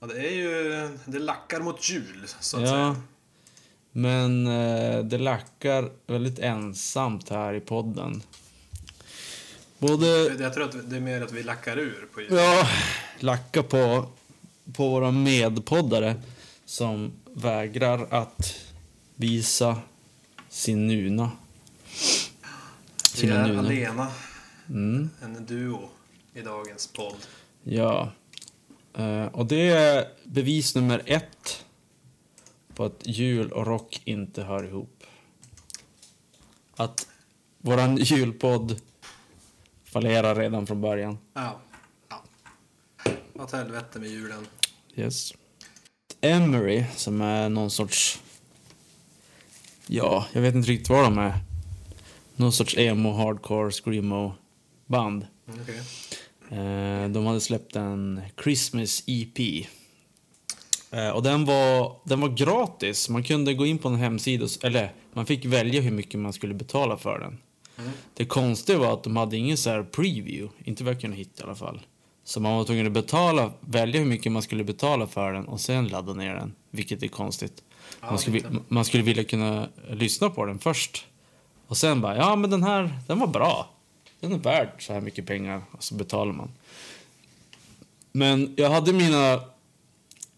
Ja, det är ju... Det lackar mot jul, så att Ja. säga. Men eh, det lackar väldigt ensamt här i podden. Både Jag tror att det är mer att vi lackar ur på jul. ja, lacka på, på våra medpoddare som vägrar att visa sin nuna. Vi är alena, Mm, en duo, i dagens podd. ja. Eh, och det är bevis nummer ett på att jul och rock inte hör ihop. Att våran julpodd fallerar redan från början. Ja. ja. Åt helvete med julen. Yes. Emery, som är någon sorts... Ja, jag vet inte riktigt vad de är. Någon sorts emo, hardcore, screamo band. Mm, okej. Eh, de hade släppt en Christmas EP. Eh, och den var, den var gratis. Man kunde gå in på en hemsida, eller man fick välja hur mycket man skulle betala för den. Det konstiga var att de hade ingen så här preview, inte vad jag kunde hitta i alla fall. Så man var tvungen att betala, välja hur mycket man skulle betala för den och sen ladda ner den, vilket är konstigt. Man skulle, man skulle vilja kunna lyssna på den först. Och sen bara, ja men den här, den var bra. Den är värd så här mycket pengar. Och så betalar man. Men jag hade mina,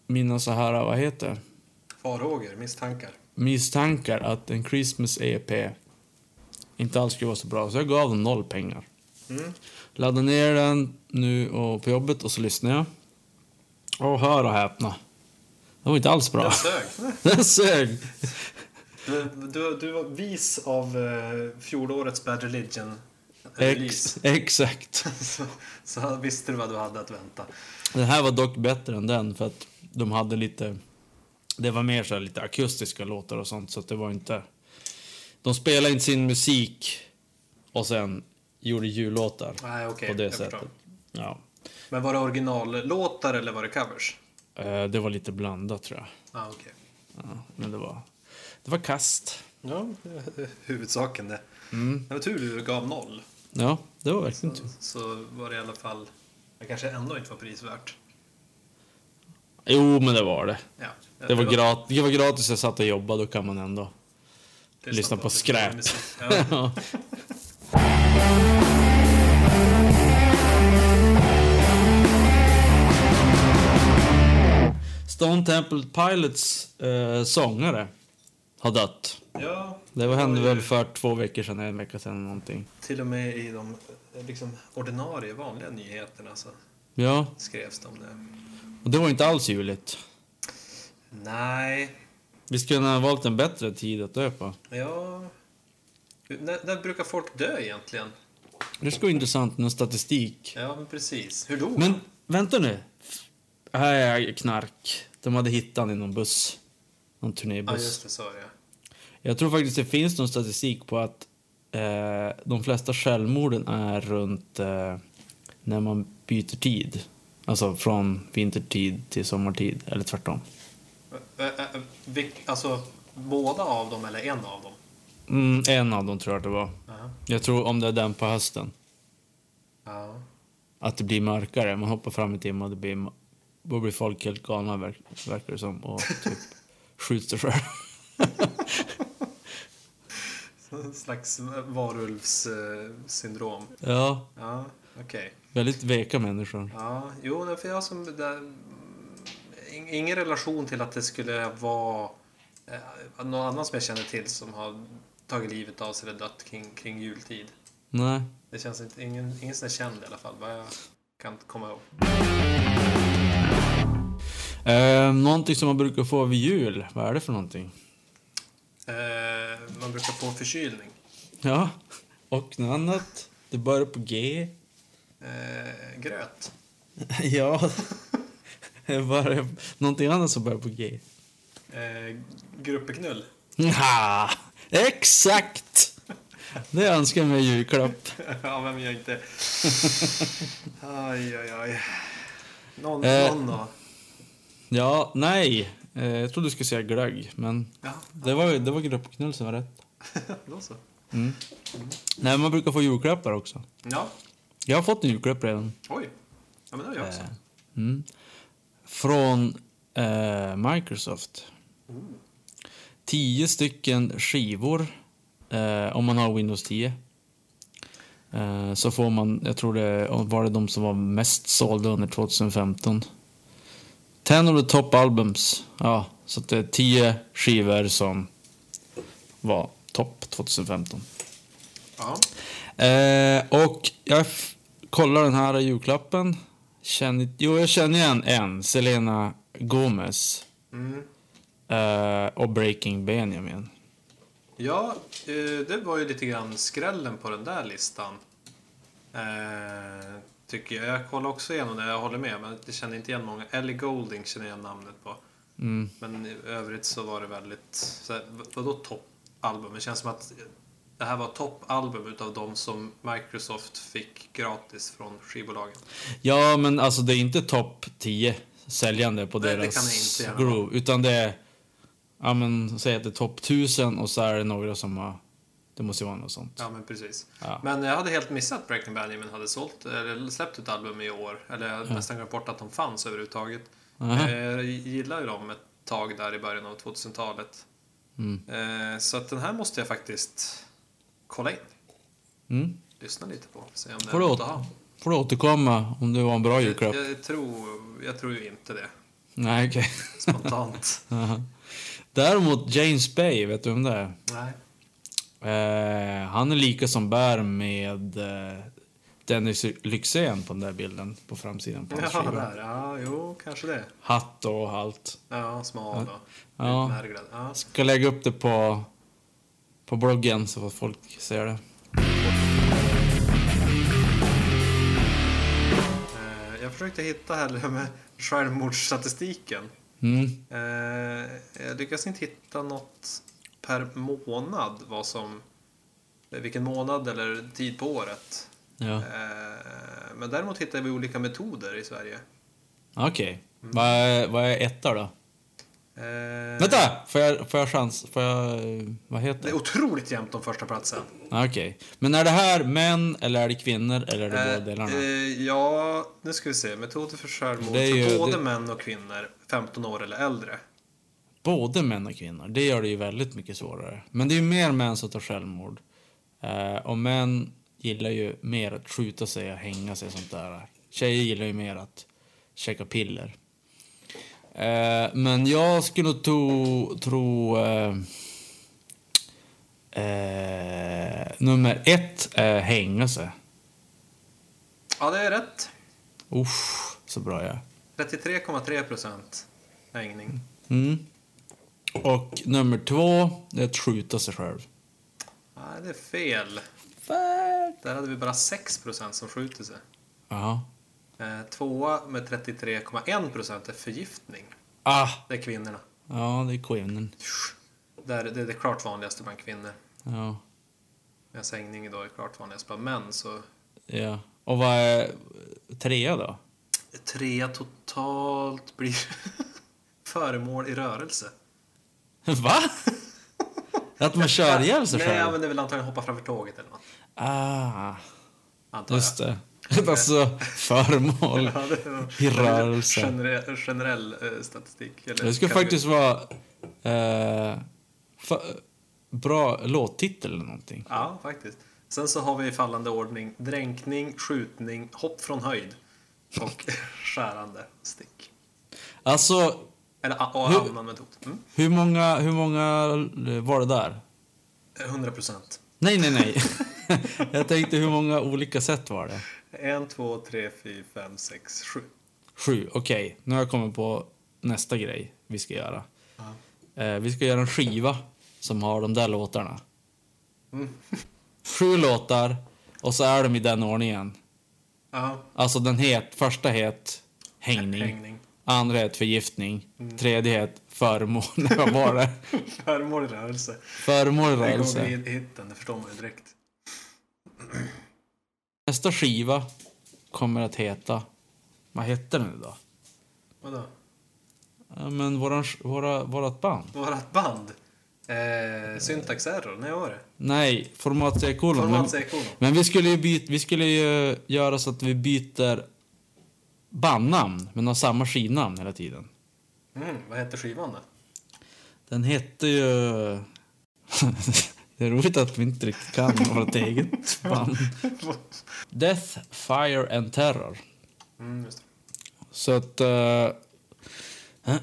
mina så här, vad heter det? Farhågor, misstankar. misstankar att en Christmas EP inte alls skulle vara så bra. Så jag gav dem noll pengar. Mm. Laddade ner den nu och på jobbet och så lyssnade jag. Och hör och häpna. Det var inte alls bra. Den sög. Den sög. Du, du, du var vis av uh, fjolårets Bad Religion Ex, exakt. så, så visste du vad du hade att vänta. Den här var dock bättre än den för att de hade lite... Det var mer så lite akustiska låtar och sånt så att det var inte... De spelade inte sin musik och sen gjorde jullåtar Nej, okej. på det sättet. förstår. Ja. Men var det originallåtar eller var det covers? Eh, Det var lite blandat tror jag. Ja, okej. Ja, men det var, det var kast. Ja, huvudsaken det. Mm. Det var tur du gav noll. Ja, det var verkligen tur. Så var det i alla fall... Det kanske ändå inte var prisvärt. Jo, men det var det. Ja, Det var, grat, det var gratis, jag satt och jobbade, då kan man ändå... det lyssna på det skräp. Stone Temple Pilots eh, sångare har dött. ja, Det var, hände väl för två veckor sedan, en vecka sedan någonting. Till och med i de eh, liksom, ordinarie, vanliga nyheterna så Ja, skrevs det om det. och det var inte alls juligt. Nej, Vi skulle ha valt en bättre tid att dö på. ja... När, när brukar folk dö egentligen? Det skulle vara intressant med statistik. Ja, men precis. Hur dog Men vänta nu. Är knark. De hade hittat honom i någon buss. Någon Ja, turnébuss. just det, sa jag. Jag tror faktiskt det finns någon statistik på att eh, de flesta självmorden är runt eh, när man byter tid. Alltså från vintertid till sommartid, eller tvärtom. Alltså, båda av dem eller en av dem? Mm, en av dem tror jag att det var. Ja. Jag tror om det är den på hösten. ja. Att det blir mörkare. Man hoppar fram i timme och det blir, då blir folk helt galna verk, verkar det som. Och typ skjuter sig. En slags varulvssyndrom. Ja, Ja, okej. väldigt veka människor. Ja, jo, för jag som... Där, ing- ingen relation till att det skulle vara eh, någon annan som jag känner till som har tagit livet av sig eller dött kring, kring jultid. Nej. Det känns inte, ingen, ingen sån är känd i alla fall, vad jag kan komma ihåg. Eh, någonting som man brukar få vid jul, vad är det för någonting? Eh, man brukar få förkylning. Ja, och något annat. Det börjar på G. Eh, gröt. ja. Börjar, någonting annat som börjar på G. Eh, gruppeknull. Ja, exakt! Det önskar jag mig i julklapp. ja, vem gör inte? Aj, aj, aj. Någon, Eh. någon då? Ja, nej. Eh, jag trodde du skulle säga glögg, men Ja, det var, det var gruppknull som var rätt. då så. Mm. Nej, man brukar få julklappar också. Ja, Jag har fått en julklapp redan. oj. Ja, men det har jag också. Eh, Mm. Från eh, Microsoft. Tio stycken skivor eh, om man har Windows 10. Eh, så får man, jag tror det var det de som var mest sålda under 2015. 10 of the top albums. Ja, så det är tio skivor som var topp 2015. Ja. Eh, och jag kollar den här julklappen. Känner, jo, jag känner igen en. Selena Gomez. Mm. Eh, och Breaking Benjamin. Ja, eh, det var ju lite grann skrällen på den där listan. Tycker jag. Jag kollar också igenom det, jag håller med. Men jag känner inte igen många. Ellie Golding känner jag namnet på. Mm. Men i övrigt så var det väldigt... Så här, v- vadå toppalbum? Det känns som att det här var toppalbum utav de som Microsoft fick gratis från skivbolagen. Ja, men alltså det är inte topp 10 säljande på Nej, det deras det groove. Utan det är, ja men säg att det är topp 1000 och så är det några som har, det måste ju vara något sånt. Ja, men precis. Ja. Men jag hade helt missat att Breaking Benjamin hade sålt, eller släppt ett album i år. Eller jag hade nästan glömt bort att de fanns överhuvudtaget. Eh, Jag gillar ju dem ett tag där i början av 2000-talet. Mm. Eh, Så att den här måste jag faktiskt kolla in. Mm. Lyssna lite på. Se om det Får är något att ha. får du återkomma om det var en bra Jag, julklapp. jag, tror, jag tror ju inte det. Nej, okej. Spontant. Aha. Däremot James Bay, vet du vem det är? Nej. Eh, han är lika som bär med eh, Dennis Lyxzén på den där bilden på framsidan på hans Ja, skiva. där. Ja, jo, kanske det. Hatt och allt. Ja, smal och Ja. utmärglad. Ja. Ska lägga upp det på, på bloggen så att folk ser det. Eh, Jag försökte hitta här det med självmordsstatistiken. Mm. Eh, Jag lyckas inte hitta något per månad vad som vilken månad eller tid på året. Ja. Eh, Men däremot hittar vi olika metoder i Sverige. Okej. Vad, är, vad är etta då? Eh, Vänta! Får jag, får jag chans? Får jag... Vad heter Det är det? otroligt jämnt om första platsen. Okej. Men är det här män eller är det kvinnor eller är det båda Eh, delarna? eh, ja, nu ska vi se. Metoder för självmord är för både det- män och kvinnor 15 år eller äldre. Både män och kvinnor. Det gör det ju väldigt mycket svårare. Men det är ju mer män som tar självmord. Eh, och män gillar ju mer att skjuta sig och hänga sig och sånt där. Tjejer gillar ju mer att käka piller. Eh, men jag skulle nog tro... eh, eh, nummer ett är hänga sig. Ja, det är rätt. Uff, så bra jag är. 33,3 procent hängning. Mm. Och nummer två, det är att skjuta sig själv. Nej, det är fel. Där hade vi bara 6 procent som skjuter sig. Ja. Eh, tvåa med 33,1 procent är förgiftning. Ah, Det är kvinnorna. ja, det är kvinnor. Där, det är det klart vanligaste bland kvinnor. Ja. Medan hängning idag är klart vanligast bland män. Så ja. Och vad är trea då? trea totalt blir föremål i rörelse. Va? Att man kör ihjäl sig Nej, själv? men det är väl antagligen hoppa framför tåget eller något. Ah, Antar just det. Alltså, föremål i rörelse. Generell, generell eh, statistik. Eller Det ska kategori. faktiskt vara eh, fa- bra låttitel eller någonting. Ja, faktiskt. Sen så har vi i fallande ordning dränkning, skjutning, hopp från höjd och skärande stick. Alltså, Eller och Hur- annan metod. Mm. hur många, hur många var det där? 100 procent. Nej, nej, nej. Jag tänkte hur många olika sätt var det? 1, 2, 3, 4, 5, 6, 7. Sju, okej. Nu har jag kommit på nästa grej vi ska göra. Eh, vi ska göra en skiva som har de där låtarna. Mm. Sju låtar och så är de i den ordningen. Ja, Alltså den het, första het hängning, hängning. Andra het förgiftning, Mm. tredje het föremål. Vad var det? Föremål i rörelse. Föremål i Det kommer rörelse. bli hitten, det förstår man ju direkt. Nästa skiva kommer att heta... Vad hette den då? Vadå? Ja, men våran, våra, vårat band? Vårat band? Eh, Syntax Error, när var det? Nej, format C-kolon. Men, men vi skulle ju, byt, vi skulle ju göra så att vi byter bandnamn, men har samma skivnamn hela tiden. Mm, vad hette skivan då? Den hette ju... det är roligt att vi inte riktigt kan vårt eget band. Death, Fire and Terror. Mm. Så att... eh, Ja,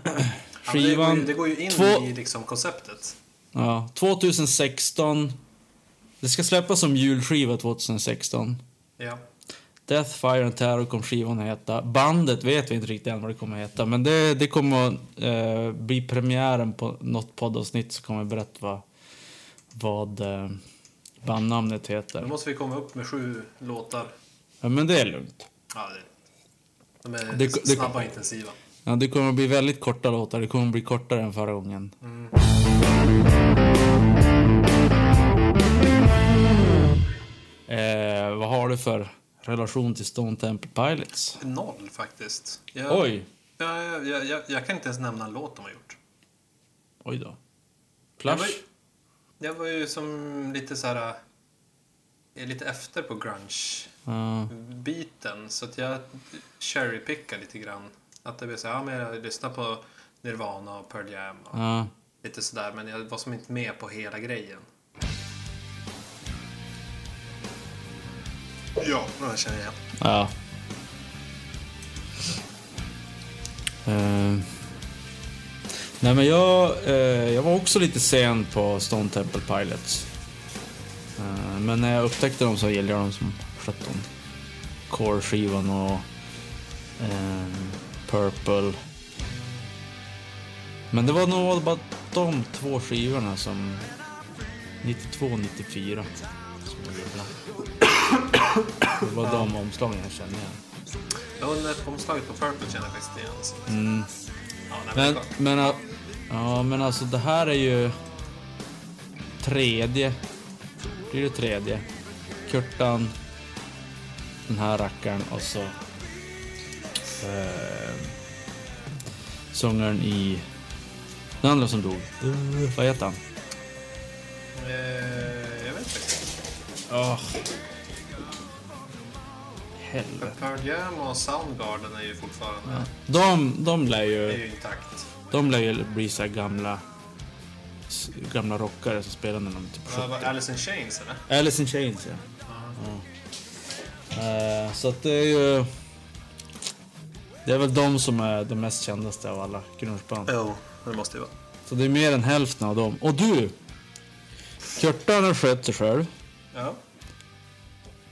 men det, går skivan... ju, det går ju in två- i liksom konceptet. Ja, 2016. Det ska släppas som julskiva 2016. Ja. Death, Fire and Terror kom skivan att heta. Bandet vet vi inte riktigt än vad det kommer att heta. Men det, det kommer att eh, bli premiären på något poddavsnitt så kommer jag berätta vad, vad eh, bandnamnet Då heter. måste vi komma upp med sju låtar. Ja, men det är lugnt. Ja, det, de är Det- snabba och intensiva. Ja, det kommer att bli väldigt korta låtar. Det kommer att bli kortare än förra gången. Eh, vad har du för relation till Stone Temple Pilots? Noll faktiskt. Jag, Oj! Ja, jag, jag, jag, jag kan inte ens nämna en låt de har gjort. Oj då. Jag var, Plush? jag var ju som lite så här... är lite efter på grunge-biten. Ja. Så att jag cherrypickar lite grann. Att det blir så här, ja men jag lyssnar på Nirvana och Pearl Jam och ja. lite sådär. Men jag var som inte med på hela grejen. Ja, det känner jag igen. Ja. Uh, nej men jag, uh, jag var också lite sen på Stone Temple Pilots. Uh, men när jag upptäckte dem så gillade jag dem som 17. Core-skivan och Purple. Men det var nog bara de två skivorna som 92 94 som jag gillade. Det var de omslagen jag kände igen. Ja, omslaget på Purple känner jag faktiskt igen. Mm. Ja, Men, men, ja, men alltså det här är ju tredje. Blir det tredje? Kurtan, den här rackaren och så eh, sångaren i den andra som dog. Uh, vad heter han? eh, jag vet inte. Oh. Helvete. Pearl Jam och Soundgarden är ju fortfarande... De, de lär Det är ju, ju intakt. de lär ju bli så gamla gamla rockare som spelar när de typ Ja, 70. var Alice in Chains eller? Alice in Chains, ja. ja. Eh, så att det är ju... Det är väl de som är de mest kändaste av alla grungeband. Jo, det måste ju vara. Så det är mer än hälften av dem. Och du! Kurtan har skött sig själv. Ja.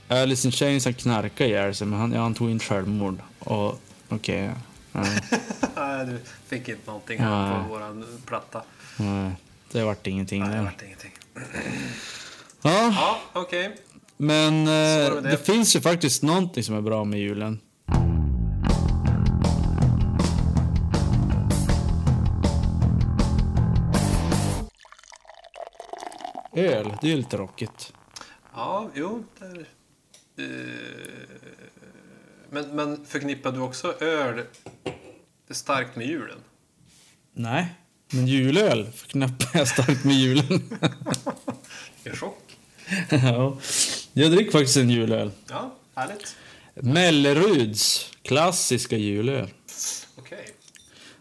Alice in Chains han knarkade ihjäl sig, men han, ja, han tog inte självmord. Och okej. ja. Nej, du fick inte någonting här Nej. på våran platta. Nej, det vart ingenting Nej, det vart ingenting. Ja, Ja, okej. men Så eh, det det. finns ju faktiskt någonting som är bra med julen. Öl, det är ju lite rockigt. Ja, jo. Det, eh, men, men förknippar du också öl starkt med julen? Nej, men julöl förknippar jag starkt med julen. En chock. ja. Jag dricker faktiskt en julöl. Ja, härligt. Melleruds klassiska julöl. Okej.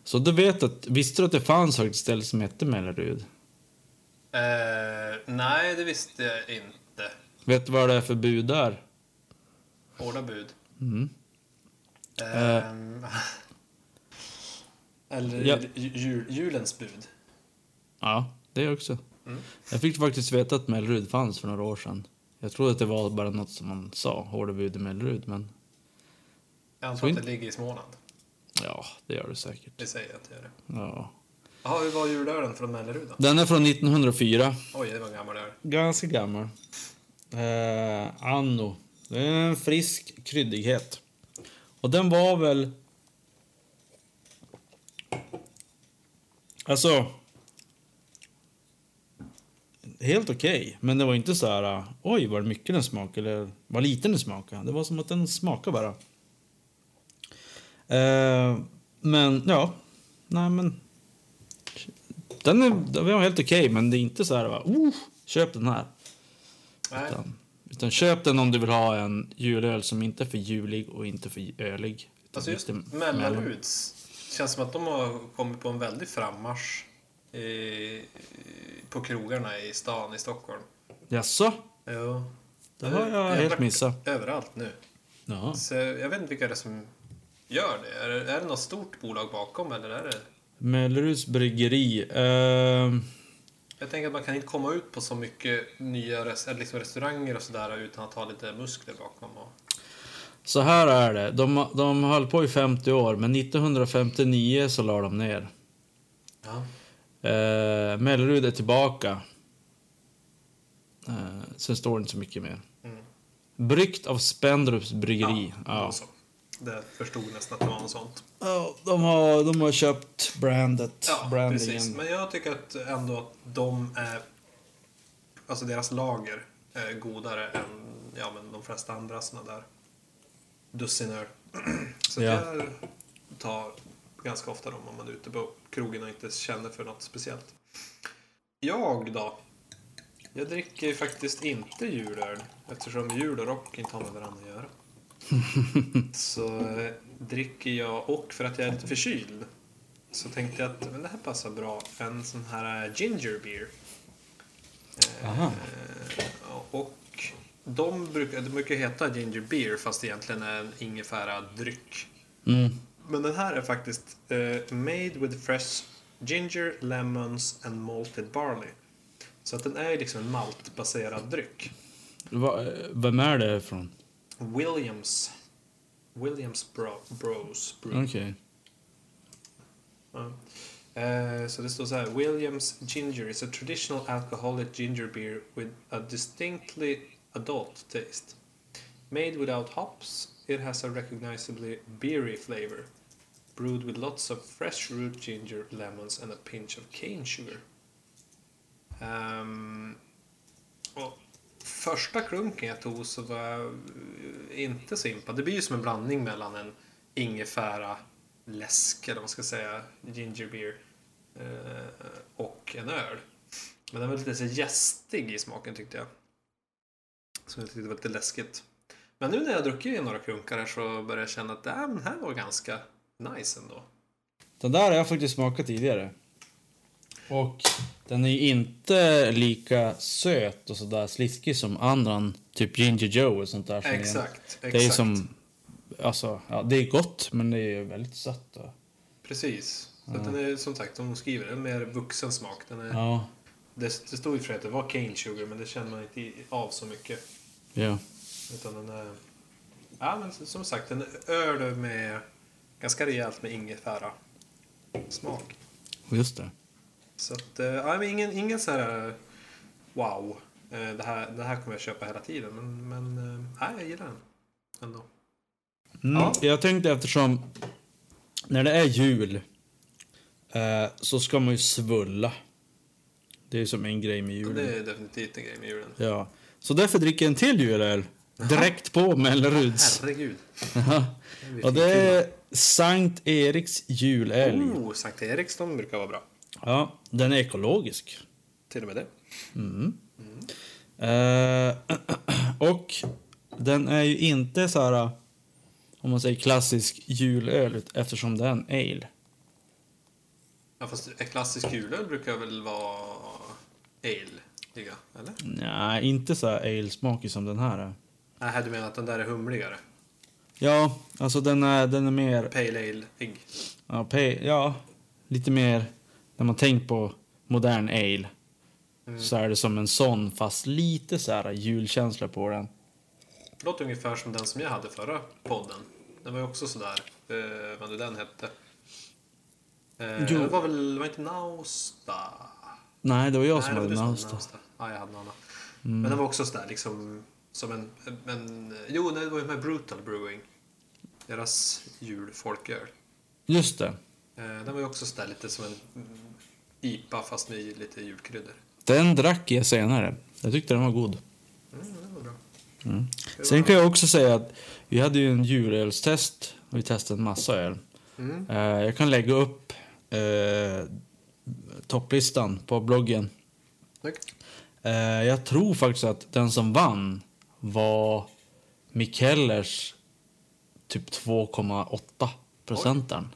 Så du vet att, visste du att det fanns ett ställe som hette Mellerud? Eh, nej, det visste jag inte. Vet du vad det är för bud där? Hårda bud. Mm. Ehm, Eller Ja. jul, julens bud. Ja, det också. Mm. Jag fick faktiskt veta att Mellerud fanns för några år sedan. Jag trodde att det var bara något som man sa, hårda bud i Mellerud, men Jag antar att det ligger i Småland. ja, det gör det säkert. Det säger att det gör det. Ja. Jaha, hur var julölen från Mellerud då? Den är från 1904. Oj, det var en gammal öl. Ganska gammal. Eh, anno. Det är en frisk kryddighet. Och den var väl... Alltså... Helt okej, men det var inte så här... Oj, vad mycket den smakade, eller vad liten den smakade. Det var som att den smakade bara. Eh, men ja, nej men... Den, är, den var helt okej, men det är inte så här va, oh, köp den här. Nej. Utan, utan köp den om du vill ha en julöl som inte är för julig och inte för ölig. Alltså just lite mellan. Mellaruds känns som att de har kommit på en väldig frammarsch i, på krogarna i stan i Stockholm. Jaså? Jo. Det har jag helt missat. Överallt nu. Ja. Så jag vet inte vilka det är som gör det. Är, det. är det något stort bolag bakom eller är det... Melleruds bryggeri. ehm, Jag tänker att man kan inte komma ut på så mycket nya res, liksom restauranger och sådär utan att ha lite muskler bakom. Och... så här är det. De, de höll på i 50 år, men 1959 så la de ner. Ja. Uh, Mellerud är tillbaka. Uh, sen står det inte så mycket mer. Mm. Bryggt av Spendrups bryggeri. Ja. så. Det förstod nästan att det var något sånt. Ja, de, har, de har köpt brandet. Ja, brandingen. precis. Men jag tycker att ändå att de är... Alltså deras lager är godare än ja, men de flesta andra såna där dussiner. Så Ja. jag tar ganska ofta dem om man är ute på krogen och inte känner för något speciellt. Jag då? Jag dricker ju faktiskt inte julöl eftersom jul och rock inte har med varandra att göra. Så eh, dricker jag, och för att jag är lite förkyld, så tänkte jag att men det här passar bra. En sån här eh, ginger beer. Eh, Aha. och de brukar, de brukar heta ginger beer fast egentligen är en ingefära-dryck. Mm. Men den här är faktiskt eh, made with fresh ginger, lemons and malted barley. Så att den är liksom en maltbaserad dryck. Va, vem är det från? Williams. Williams Bro, Bros. Brew. Okej. Ja. Eh, så det står så här. Williams Ginger is a traditional alcoholic ginger beer with a distinctly adult taste. Made without hops, it has a recognizably beery flavor. Brewed with lots of fresh root ginger, lemons and a pinch of cane sugar. Ehm, och första klunken jag tog så var jag eh, inte så impad. Det blir ju som en blandning mellan en ingefära läsk, eller vad man ska säga, ginger beer, eh, och en öl. Men den var lite så gästig i smaken tyckte jag. Så jag tyckte det var lite läskigt. Men nu när jag druckit några klunkar här så börjar jag känna att äh, den här var ganska nice ändå. Den där har jag faktiskt smakat tidigare. Och den är ju inte lika söt och sådär sliskig som andra, typ Ginger Joe och sånt där. som Exakt. Det är som, alltså, ja, det är gott men det är väldigt sött. Och, Precis. Så att den är som sagt, de skriver, en mer vuxen smak. Den är, ja, det, det stod ju för att det var cane sugar men det känner man inte av så mycket. ja. Utan den är... Ja, men som sagt, en öl med ganska rejält med ingefära smak. Just det. Så att, eh, ja, men ingen, ingen så här wow. eh, Det här, det här kommer jag köpa hela tiden. Men, men eh, nej, jag gillar den ändå. Mm, Ja. Jag tänkte eftersom när det är jul eh, så ska man ju svulla. Det är ju som en grej med Det julen. är definitivt en grej med julen. Ja. Så därför dricker jag en till julöl. Direkt på Melleruds. Herregud. Ja. Och det är Sankt Eriks julälg. Oh, Sankt Eriks, de brukar vara bra. Ja, den är ekologisk. Till och med det. Eh, och den är ju inte så här, om man säger klassisk julöl, eftersom det är en ale. Ja, fast klassisk julöl brukar väl vara ale, eller? Nej, inte så ale-smakig som den här är. Nej, du menar att den där är humligare? Ja, alltså den är, den är mer, Pale ale-ig. ja, pe, ja, lite mer, när man tänker på modern ale. Så är det som en sån, fast lite så här julkänsla på den. Låter ungefär som den som jag hade förra podden. Den var ju också sådär, eh, vad nu den hette. Eh, Jo. Det var väl, det var inte Nausta? Nej, det var jag Nej, som hade Nausta. Nausta. Ja, jag hade någon annan. Men den var också sådär liksom, som en, en jo, det var ju med Brutal Brewing. Deras julfolköl. Just det. Eh, den var ju också sådär lite som en mm, IPA fast med lite julkryddor. Den drack jag senare. Jag tyckte den var god. Mm, den var bra. Det Sen kan jag också säga att vi hade ju en julölstest och vi testade en massa öl. Mm. Eh, Jag kan lägga upp eh, topplistan på bloggen. Snyggt. Eh, jag tror faktiskt att den som vann var Mikellers typ 2,8 procenten.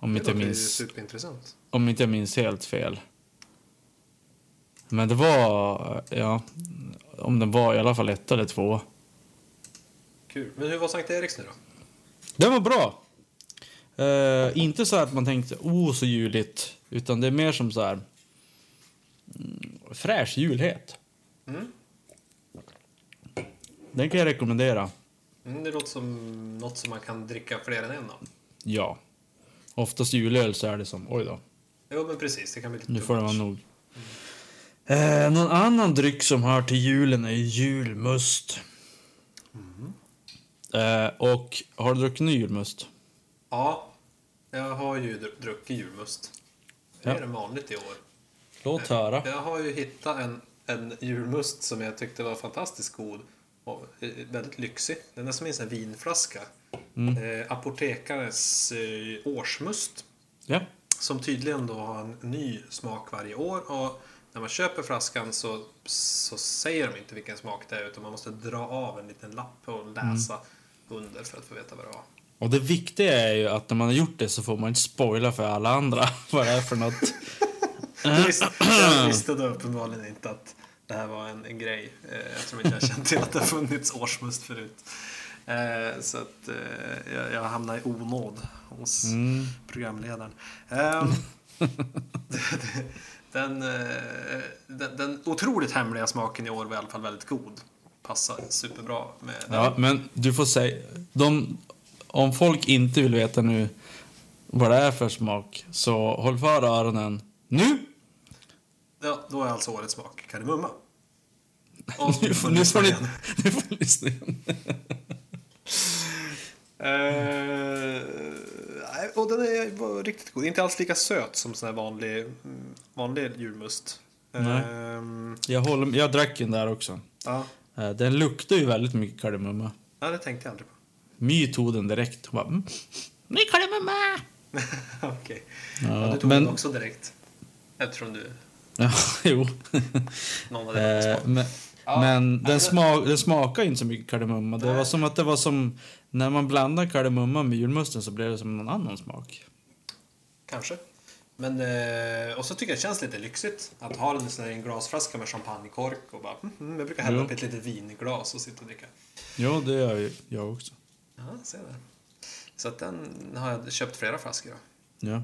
Om Det inte, jag låter ju minns, superintressant. Om inte jag minns helt fel. Men det var, ja, om den var i alla fall ett eller två. Kul. Men hur var Sankt Eriks nu då? Den var bra. Eh, inte så att man tänkte, oh så juligt. Utan det är mer som så här mm, fräsch julhet. Mm. Den kan jag rekommendera. Mm, det låter som något som man kan dricka fler än en av. Ja. Oftast julöl så är det som, oj då, Jo, men precis. Det kan bli lite nu får det vara nog. Eh, någon annan dryck som hör till julen är julmust. Eh, och har du druckit ny julmust? Ja, jag har ju dr- druckit julmust. Det Ja. är det vanligt i år. Låt höra. Jag har ju hittat en, en julmust som jag tyckte var fantastiskt god och eh, väldigt lyxig. Den är som en sån vinflaska. Mm. Eh, apotekares eh, årsmust. Ja. Som tydligen då har en ny smak varje år. Och när man köper flaskan så, så säger de inte vilken smak det är utan man måste dra av en liten lapp och läsa under för att få veta vad det var. Och det viktiga är ju att när man har gjort det så får man inte spoila för alla andra vad det är för något. Jag visste, då uppenbarligen inte att det här var en, en grej. Eh, eftersom inte jag känt till att det har funnits årsmust förut. Eh, så att eh, jag, jag hamnade i onåd hos Mm. programledaren. Ehm, den, eh, den, den otroligt hemliga smaken i år var i alla fall väldigt god. Passar superbra med den. Ja, men du får säga... De, om folk inte vill veta nu vad det är för smak, så håll för öronen nu. Ja, då är alltså årets smak kardemumma. Och Nu får, ni, nu får ni lyssna igen. Nej, och den är, riktigt god. Inte alls lika söt som sån här vanlig, vanlig julmust. Nej. Ehm, Jag, håller, jag drack en där också. Eh, Den luktar ju väldigt mycket kardemumma. ja, det tänkte jag aldrig på. My tog den direkt. Hon bara, mm, är kardemumma! Okej. Ja, Ja, du tog men- den också direkt. Eftersom du, Ja, jo. någon hade Eh, men Ja, men den, det- smak, den smakar inte så mycket kardemumma. Det var som att det var som... När man blandar kardemumma med julmusten så blev det som någon annan smak. Kanske. Men, eh, och så tycker jag det känns lite lyxigt att ha den i sån här en glasflaska med champagnekork och bara, mm, mm, jag brukar hälla Jo. upp ett litet vinglas och sitta och dricka. Ja, det gör jag också. Ja, se där. Så att den har jag köpt flera flaskor av. Ja.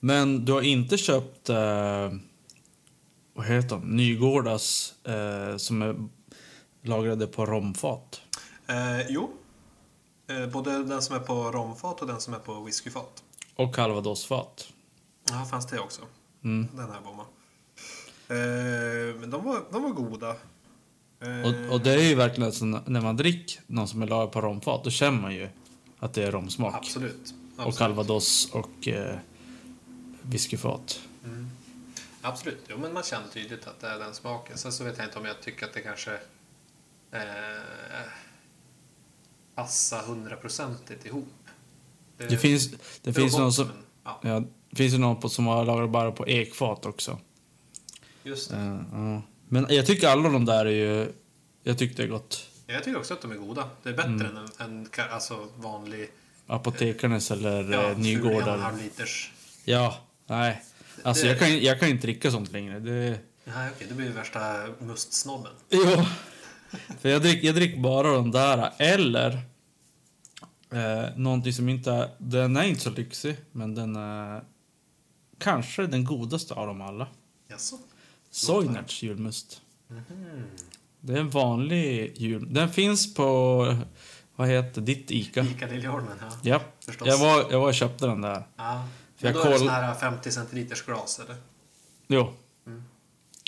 Men du har inte köpt... Eh, vad heter de? Nygårdas eh, som är lagrade på romfat. Eh, jo. Eh, både den som är på romfat och den som är på whiskyfat. Och calvadosfat. Ja, fanns det också. Mm. Den här bomman. Eh, men de var, de var goda. Eh, Och, och det är ju verkligen så när man dricker någon som är lagad på romfat, då känner man ju att det är romsmak. Absolut. Och Absolut. calvados och eh, whiskyfat. Absolut. Jo, men man känner tydligt att det är den smaken. Sen så vet jag inte om jag tycker att det kanske eh, passar hundraprocentigt ihop. Det finns, det finns var någon som... men, Ja, Ja, det finns ju någon på, som har lagat bara på ekfat också. just det. Eh, ja. Men jag tycker alla de där är ju... Jag tycker det är gott. Jag tycker också att de är goda. Det är bättre Mm. än ka- alltså vanlig Apotekarnes eller ja, ja, Nygårdar. halvliters. Ja, nej. Alltså Det- jag kan, jag kan inte dricka sånt längre. Det... Nej, okej, det blir ju värsta mustsnobben. Jo. För jag dricker, jag dricker bara de där. Eller eh, någonting som inte är... Den är inte så lyxig, men den är kanske den godaste av dem alla. Jaså? Soinerts julmust. Mhm. Det är en vanlig jul... Den finns på... Vad heter ditt Ica? Ica Liljeholmen, ja. Ja. Förstås. Jag var, jag var och köpte den där. ja. Men jag då är det koll- här 50 centiliters glas, eller? Jo. Mm.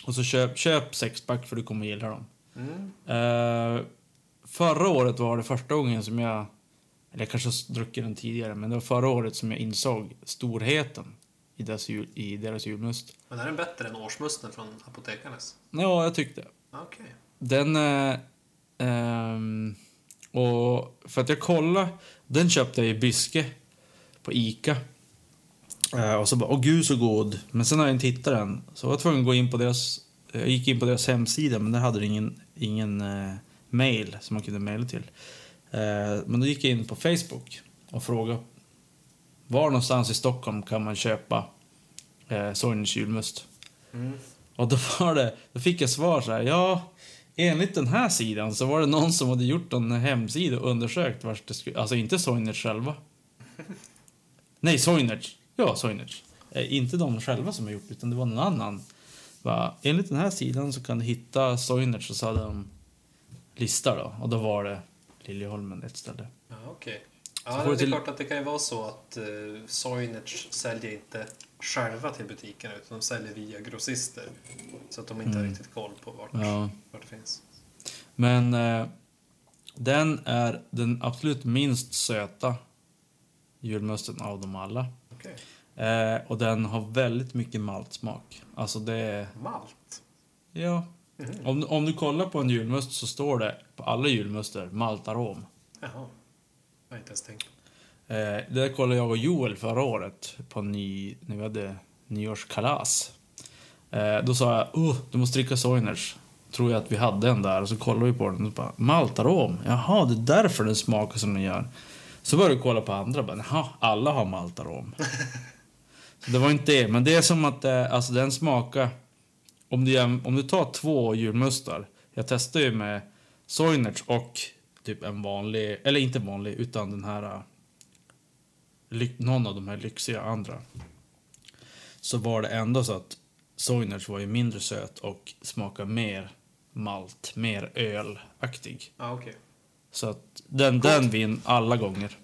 Och så köp, köp sexpack för du kommer gilla dem. Mm. Eh, förra året var det första gången som jag... Eller jag kanske har druckit den tidigare, men det var förra året som jag insåg storheten i deras, jul, i deras julmust. Men är den bättre än årsmusten från Apotekarnes? Ja, jag tyckte. Okej. Den... eh, ehm, och för att jag kollade... Den köpte jag i Byske på Ica. Eh, och så bara, åh gud så god. Men sen har jag inte hittat den. Så jag var tvungen att gå in på deras, jag gick in på deras hemsida men där hade det ingen, ingen eh, mail som man kunde mejla till. Eh, men då gick jag in på Facebook och frågade var någonstans i Stockholm kan man köpa eh, Soinerts julmust? Mm. Och då, var det, då fick jag svar så här, ja, enligt den här sidan så var det någon som hade gjort en hemsida och undersökt vart det skulle, alltså inte Soinerts själva. Nej, Soinerts. Ja, Soinerts. Eh, inte de själva som har gjort utan det var någon annan. Va, enligt den här sidan så kan du hitta Soinerts och så hade de lista då. Och då var det Liljeholmen ett ställe. Ja, okej. Så Ja, det är till- klart att det kan ju vara så att uh, Soinerts säljer inte själva till butikerna utan de säljer via grossister. Så att de inte har riktigt koll på vart, Mm. Ja. vart det finns. Men eh, den är den absolut minst söta julmusten av dem alla. Eh, och den har väldigt mycket maltsmak. Alltså det är... Malt. Ja. Mhm. Om, om du kollar på en julmust så står det på alla julmuster maltarom. Jaha. Jag har inte ens tänkt. Eh, det där kollade jag och Joel förra året på ny, när vi hade nyårskalas. Eh, då sa jag, oh, du måste dricka Soiners. Tror jag att vi hade en där och så kollade vi på den och bara, maltarom. Jaha, det är därför den smakar som den gör. Så började jag kolla på andra bara, jaha, alla har maltarom. så det var inte det, men det är som att eh, alltså den smakar, om du, om du tar två julmustar, jag testade ju med Soinerts och typ en vanlig, eller inte vanlig, utan den här eh, någon av de här lyxiga andra. Så var det ändå så att Soinerts var ju mindre söt och smakade mer malt, mer ölaktig. Ah, okay. Så att den, den vinner alla gånger.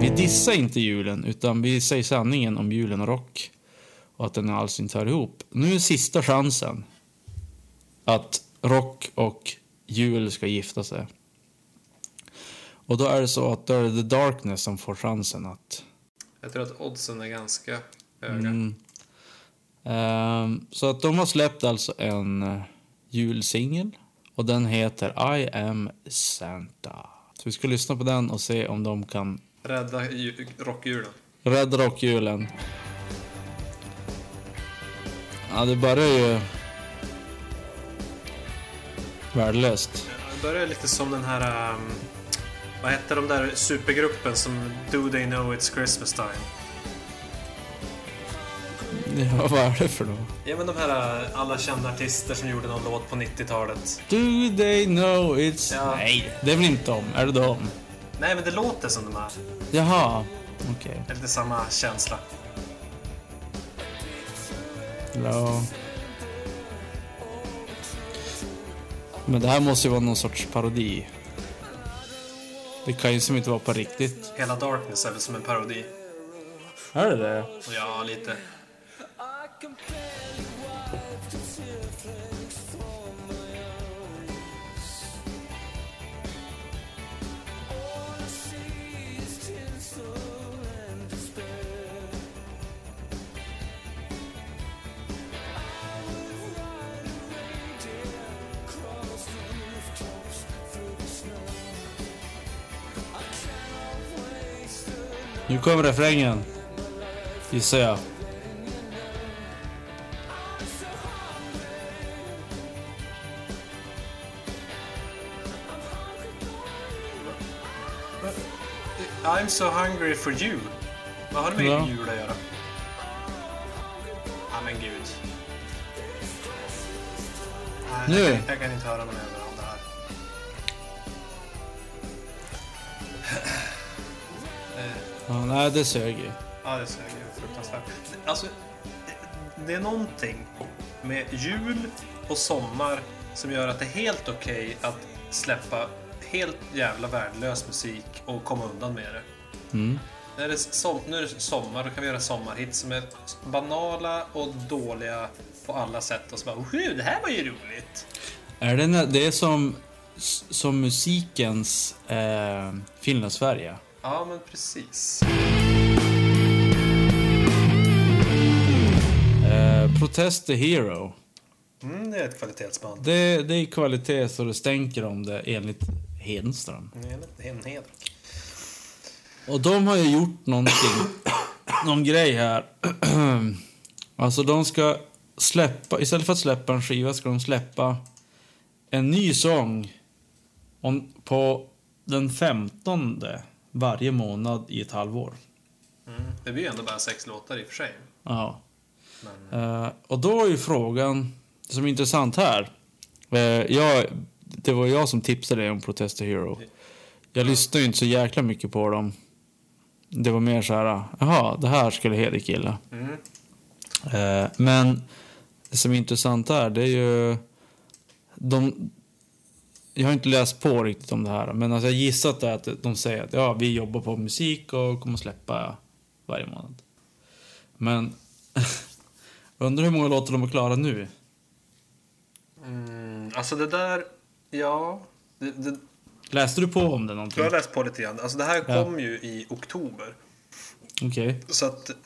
Vi dissar inte julen, utan vi säger sanningen om julen och rock. Och att den alls inte hör ihop. Nu är sista chansen att rock och jul ska gifta sig. Och då är det så att då är det The Darkness som får chansen att Jag tror att oddsen är ganska höga. Mm. Ehm, så att de har släppt alltså en uh, julsingel och den heter I am Santa. Så vi ska lyssna på den och se om de kan Rädda ju- rockjulen. rädda rockjulen. Ja, det börjar ju värdelöst. Det börjar lite som den här... Um, vad hette de där supergruppen som Do They Know It's Christmas Time? Ja, vad är det för då? Ja men de här uh, alla kända artister som gjorde någon låt på 90-talet. Do they know it's... Ja. Nej, det är väl inte de? Är det de? Nej men det låter som de här. Jaha, okej. Det är lite samma känsla. Ja. Men det här måste ju vara någon sorts parodi. Det kan ju som inte vara på riktigt. Hela Darkness är väl som en parodi. Är det det? Ja, lite. Nu kommer refrängen. Gissar jag. I'm so hungry for you. Vad har det med Ja. jul att göra? Ja men gud. Nej, Nu. Jag, jag kan inte höra någon mer om det här. Ja, nej, det sög ju. Ja, det är så fruktansvärt. Alltså, det är någonting med jul och sommar som gör att det är helt okej att släppa helt jävla värdelös musik och komma undan med det. Mm. När det är som, nu är det sommar, då kan vi göra sommarhits som är banala och dåliga på alla sätt och så bara Woho, det här var ju roligt. Är det, det är som, som musikens eh, Finland-Sverige. Ja, men precis. Eh, Protest the Hero. Mm, det är ett kvalitetsband. Det, det är kvalitet så det stänker om det enligt Hedenström. Och de har ju gjort någonting, någon grej här. alltså de ska släppa, istället för att släppa en skiva ska de släppa en ny sång om, på den 15 varje månad i ett halvår. Mm. Det blir ju ändå bara sex låtar i och för sig. Ja. Men, Eh, och då är ju frågan, som är intressant här. eh, jag, det var jag som tipsade dig om Protest the Hero. Jag lyssnade ju inte så jäkla mycket på dem. Det var mer så här, jaha, det här skulle Hedik gilla. mm. Eh, men det som är intressant här, det är ju... De, jag har inte läst på riktigt om det här, men alltså jag gissar är att de säger att ja, vi jobbar på musik och kommer släppa varje månad. Men undrar hur många låtar de är klara nu? Mm, alltså det där, ja. Det, det, Läste du på om det någonting? jag har läst på lite grann. Alltså det här Ja. kom ju i oktober. Okej. Så att eh,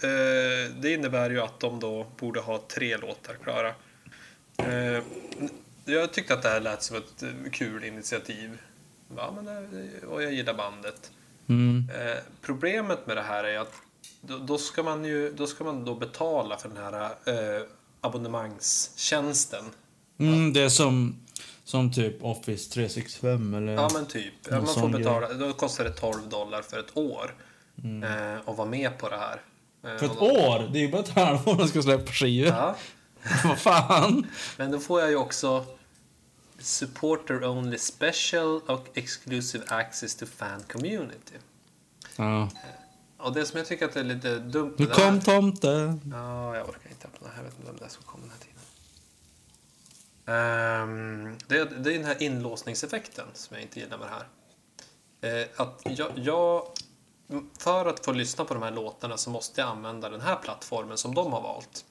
det innebär ju att de då borde ha tre låtar klara. Eh, jag tyckte att det här lät som ett eh, kul initiativ. Ja, men det, och jag gillar bandet. Mm. Eh, problemet med det här är att då, då ska man ju då ska man då betala för den här eh, abonnemangstjänsten. Mm, det är som, som typ Office 365 eller... Ja men typ. Ja, man får betala, då kostar det 12 dollar för ett år. Eh, och vara med på det här. Eh, Mm. För ett då- år? Det är ju bara ett halvår de ska släppa skivor. Ja. Vad fan? Men då får jag ju också supporter only special och exclusive access to fan community. Ja. Och det som jag tycker att det är lite dumt Nu kom tomten. Ja, jag orkar inte öppna. Jag vet inte vem det är som kom den här tiden. Um, det, är, det är den här inlåsningseffekten som jag inte gillar med det här. Eh, att jag, jag, för att få lyssna på de här låtarna så måste jag använda den här plattformen som de har valt.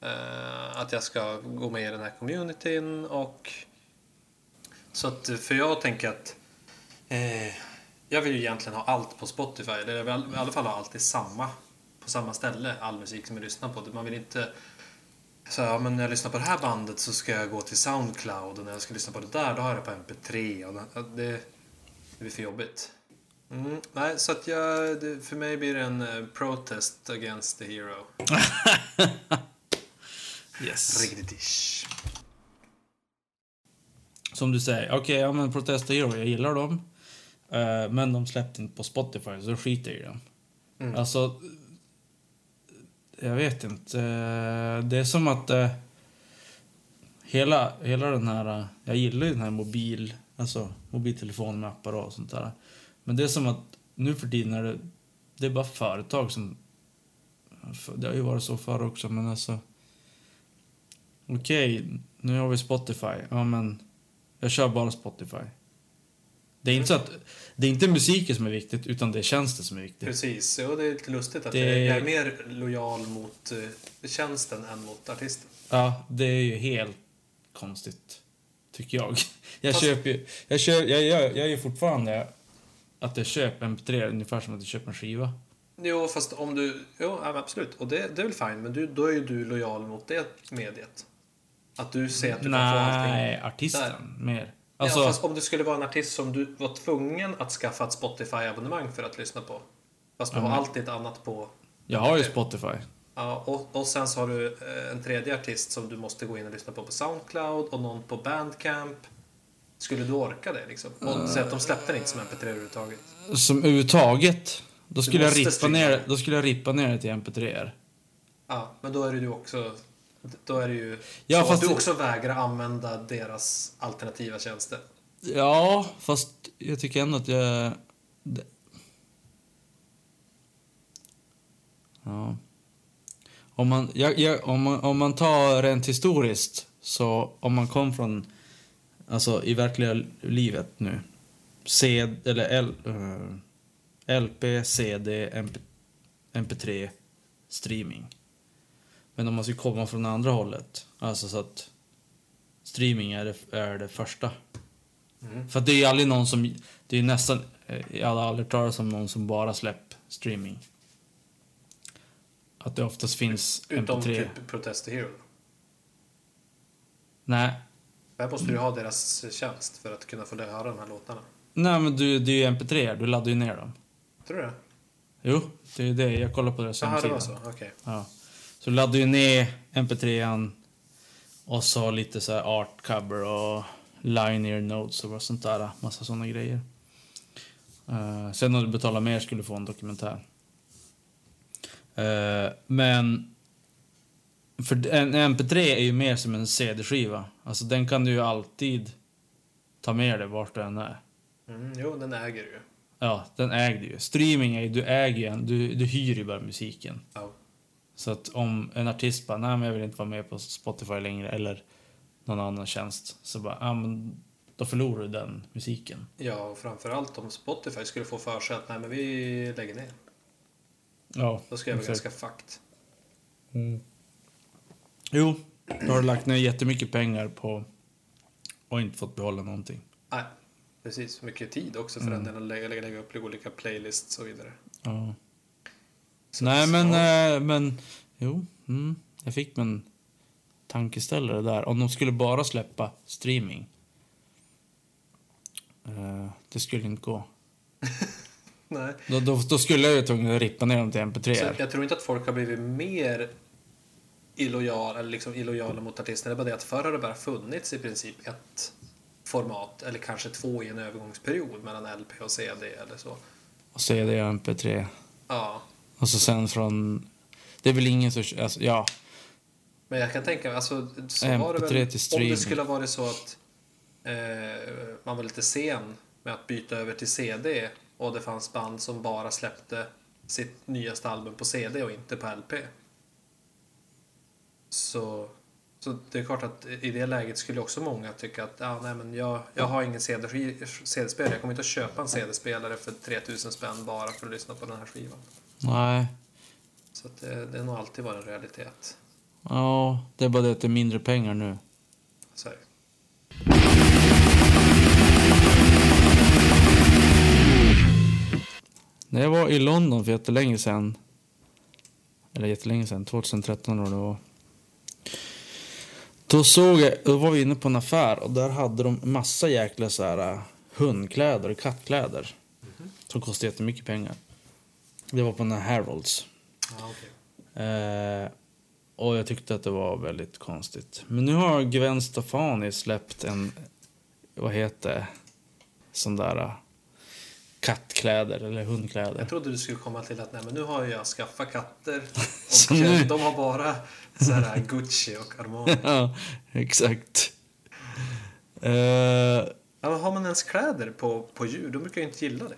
Eh, att jag ska gå med i den här communityn och så att, för jag tänker att eh, jag vill ju egentligen ha allt på Spotify. Eller jag vill i alla fall ha allt i samma, på samma ställe, all musik som jag lyssnar på. Man vill inte så ja, men när jag lyssnar på det här bandet så ska jag gå till Soundcloud och när jag ska lyssna på det där då har jag det på MP3 och det, det, blir för jobbigt. Mm, nej, så att jag, det, för mig blir det en eh, protest against the hero. Yes. Riktigt. Som du säger, okej, ja men Protesta Hero, jag gillar dem. Eh, men de släppte inte på Spotify, så skiter jag i dem. Mm. Alltså, jag vet inte. Eh, det är som att eh, hela, hela den här, eh, jag gillar ju den här mobil, alltså mobiltelefon med appar och sånt där. Men det är som att nu för tiden är det, det är bara företag som, det har ju varit så förr också, men alltså. Okej, nu har vi Spotify. Ja, men jag kör bara Spotify. Det är inte så att det är inte musiken som är viktigt, utan det är tjänsten som är viktig. Precis, och det är lite lustigt att Det- jag är mer lojal mot eh, tjänsten än mot artisten. Ja, det är ju helt konstigt, tycker jag. Jag Fast- köper ju, jag, köper, jag, jag, jag är ju fortfarande att jag köper MP3 ungefär som att jag köper en skiva. Jo, fast om du... Jo, absolut. Och det, det är väl fine, men du, då är ju du lojal mot det mediet. Att du ser att du kan få allting. Nej, artisten mer. Alltså, ja, fast om du skulle vara en artist som du var tvungen att skaffa ett Spotify-abonnemang för att lyssna på. Fast du Ja, har alltid ett annat på. jag har ju Spotify. Ja, och, och sen så har du eh, en tredje artist som du måste gå in och lyssna på på Soundcloud och någon på Bandcamp. Skulle du orka det liksom? Och säga att de släppte den inte som MP3 överhuvudtaget. Som överhuvudtaget, då skulle, jag rippa ner, då skulle jag rippa ner det till MP3. Ja, men då är det ju också... Då är det ju Ja, så att du också vägrar använda deras alternativa tjänster. Ja, fast jag tycker ändå att jag... Ja. Om man, jag, jag, om, man, om man tar rent historiskt, så om man kom från, alltså i verkliga livet nu, C, eller L, eh, LP, CD, MP, MP3, streaming. Men om man ska komma från andra hållet, alltså så att streaming är det, är det första. Mm. För det är ju aldrig någon som, det är nästan, eh, jag har aldrig talat om någon som bara släpper streaming. Att det oftast finns Utom MP3. typ Protest Hero. Nej, Där måste du ha deras tjänst för att kunna få höra de här låtarna. Nej, men du, det är ju MP3, du laddar ju ner dem. Tror du det? Jo, det är det. Jag kollar på deras Jaha, det hemsida. var så. Okej. Ja. Så du laddar ju ner MP3an och så lite så här art cover och linear notes och sånt där. Massa såna grejer. Eh, sen om du betalar mer skulle du få en dokumentär. Eh, men för en MP3 är ju mer som en CD-skiva. Alltså den kan du ju alltid ta med dig vart du än är. Mm, jo, den äger du ju. Ja, den äger du ju. Streaming är ju, du äger ju du, du hyr ju bara musiken. Ja. Så att om en artist bara, nej men jag vill inte vara med på Spotify längre eller någon annan tjänst. Så bara, ja men då förlorar du den musiken. ja, och framförallt om Spotify skulle få för sig att nej, men vi lägger ner. Ja, Då ska jag vara ganska fucked. Mm. Jo, då har du lagt ner jättemycket pengar på och inte fått behålla någonting. Nej, precis. Mycket tid också för Mm. den delen lägga, lägga, upp olika playlists och så vidare. Ja. Så, Nej men, ja. eh, men, jo, mm, jag fick en tankeställare där. Om de skulle bara släppa streaming. Eh, det skulle inte gå. Nej. Då, då, då skulle jag ju tvungen att rippa ner dem till mp 3 Så jag tror inte att folk har blivit mer illojala, eller liksom illojala mot artisterna. Det är bara det att förr har det bara funnits i princip ett format, eller kanske två i en övergångsperiod mellan LP och CD eller så. Och CD och mp3. Ja, Och så sen från... Det är väl ingen som... Alltså, ja. men jag kan tänka mig, alltså, så MP3 var det väl, om det skulle ha varit så att eh, man var lite sen med att byta över till CD och det fanns band som bara släppte sitt nyaste album på CD och inte på LP. Så, så det är klart att i det läget skulle också många tycka att ja, nej, men jag, jag har ingen CD- CD-spelare. Jag kommer inte att köpa en CD-spelare för 3000 spänn bara för att lyssna på den här skivan. Nej. Så att det, det har nog alltid varit en realitet. Ja, det är bara det att det är mindre pengar nu. Så är det. När jag var i London för jättelänge sedan, eller jättelänge sedan, 2013 då det var. Då såg jag, då var vi inne på en affär och där hade de massa jäkla så här äh, hundkläder och kattkläder. Som kostade jättemycket pengar. Det var på den här Harrods. Ja, okej. Eh, och jag tyckte att det var väldigt konstigt. Men nu har Gwen Stefani släppt en, vad heter det, sån där äh, kattkläder eller hundkläder. Jag trodde du skulle komma till att nej, men nu har jag skaffat katter och nu- de har bara så här Gucci och Armani. ja, exakt. Eh, Ja, men har man ens kläder på, på djur? De brukar ju inte gilla det.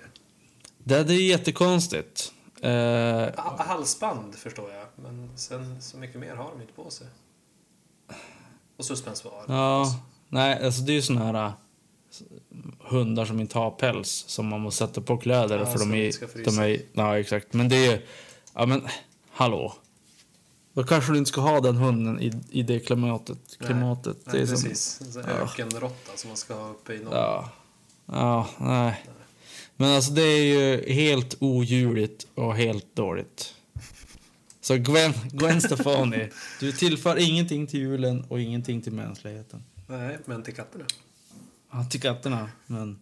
det, det är jättekonstigt. Eh, Ha- Halsband förstår jag, men sen så mycket mer har de inte på sig. Och suspensvar. ja, nej, alltså det är ju såna här äh, hundar som inte har päls som man måste sätta på kläder Ja, för de är, de är, ja exakt. Men det är ju, ja men hallå. Då kanske du inte ska ha den hunden i, i det klimatet. Nej, klimatet. Nej, det är som, precis. En här Ja. som man ska ha uppe i norr. Ja. Ja, nej. Men alltså det är ju helt odjurigt och helt dåligt. Så Gwen, Gwen Stefani, du tillför ingenting till julen och ingenting till mänskligheten. Nej, men till katterna. Ja, till katterna, men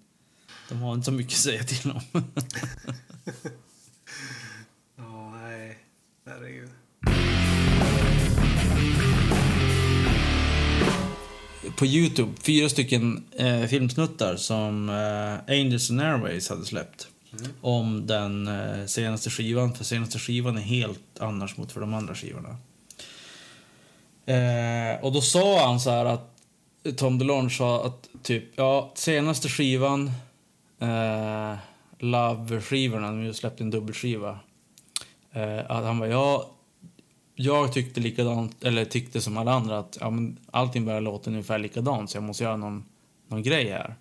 de har inte så mycket att säga till om. Ja, nej. Herregud. På Youtube, fyra stycken eh, filmsnuttar som eh, Angels and Airways hade släppt. Om den eh, senaste skivan, för senaste skivan är helt annars mot för de andra skivorna. Eh, och då sa han så här att Tom DeLonge sa att typ, ja, senaste skivan, eh, Love-skivorna, de har ju släppt en dubbelskiva. Eh, att han var ja, jag tyckte likadant, eller tyckte som alla andra att ja, men allting börjar låta ungefär likadant så jag måste göra någon, någon grej här.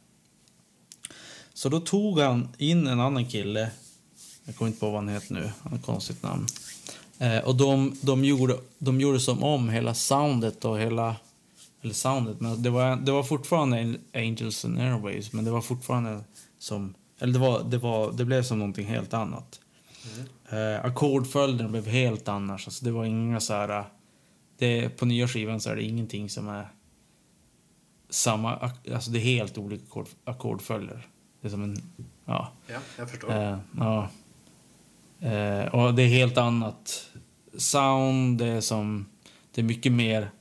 Så då tog han in en annan kille, jag kommer inte på vad han heter nu, han har ett konstigt namn. Eh, och de, de, gjorde, de gjorde som om hela soundet och hela, eller soundet, men det var, det var fortfarande Angels and Airways, men det var fortfarande som, eller det, var, det, var, det blev som någonting helt annat. Eh, ackordföljden blev helt annars. Alltså det var inga så här... Det, på nya skivan så är det ingenting som är samma... Alltså det är helt olika ackord, ackordföljder. Det är som en... Ja. Ja, jag förstår. Eh, ja. Eh, och det är helt annat sound. Det är som... Det är mycket mer...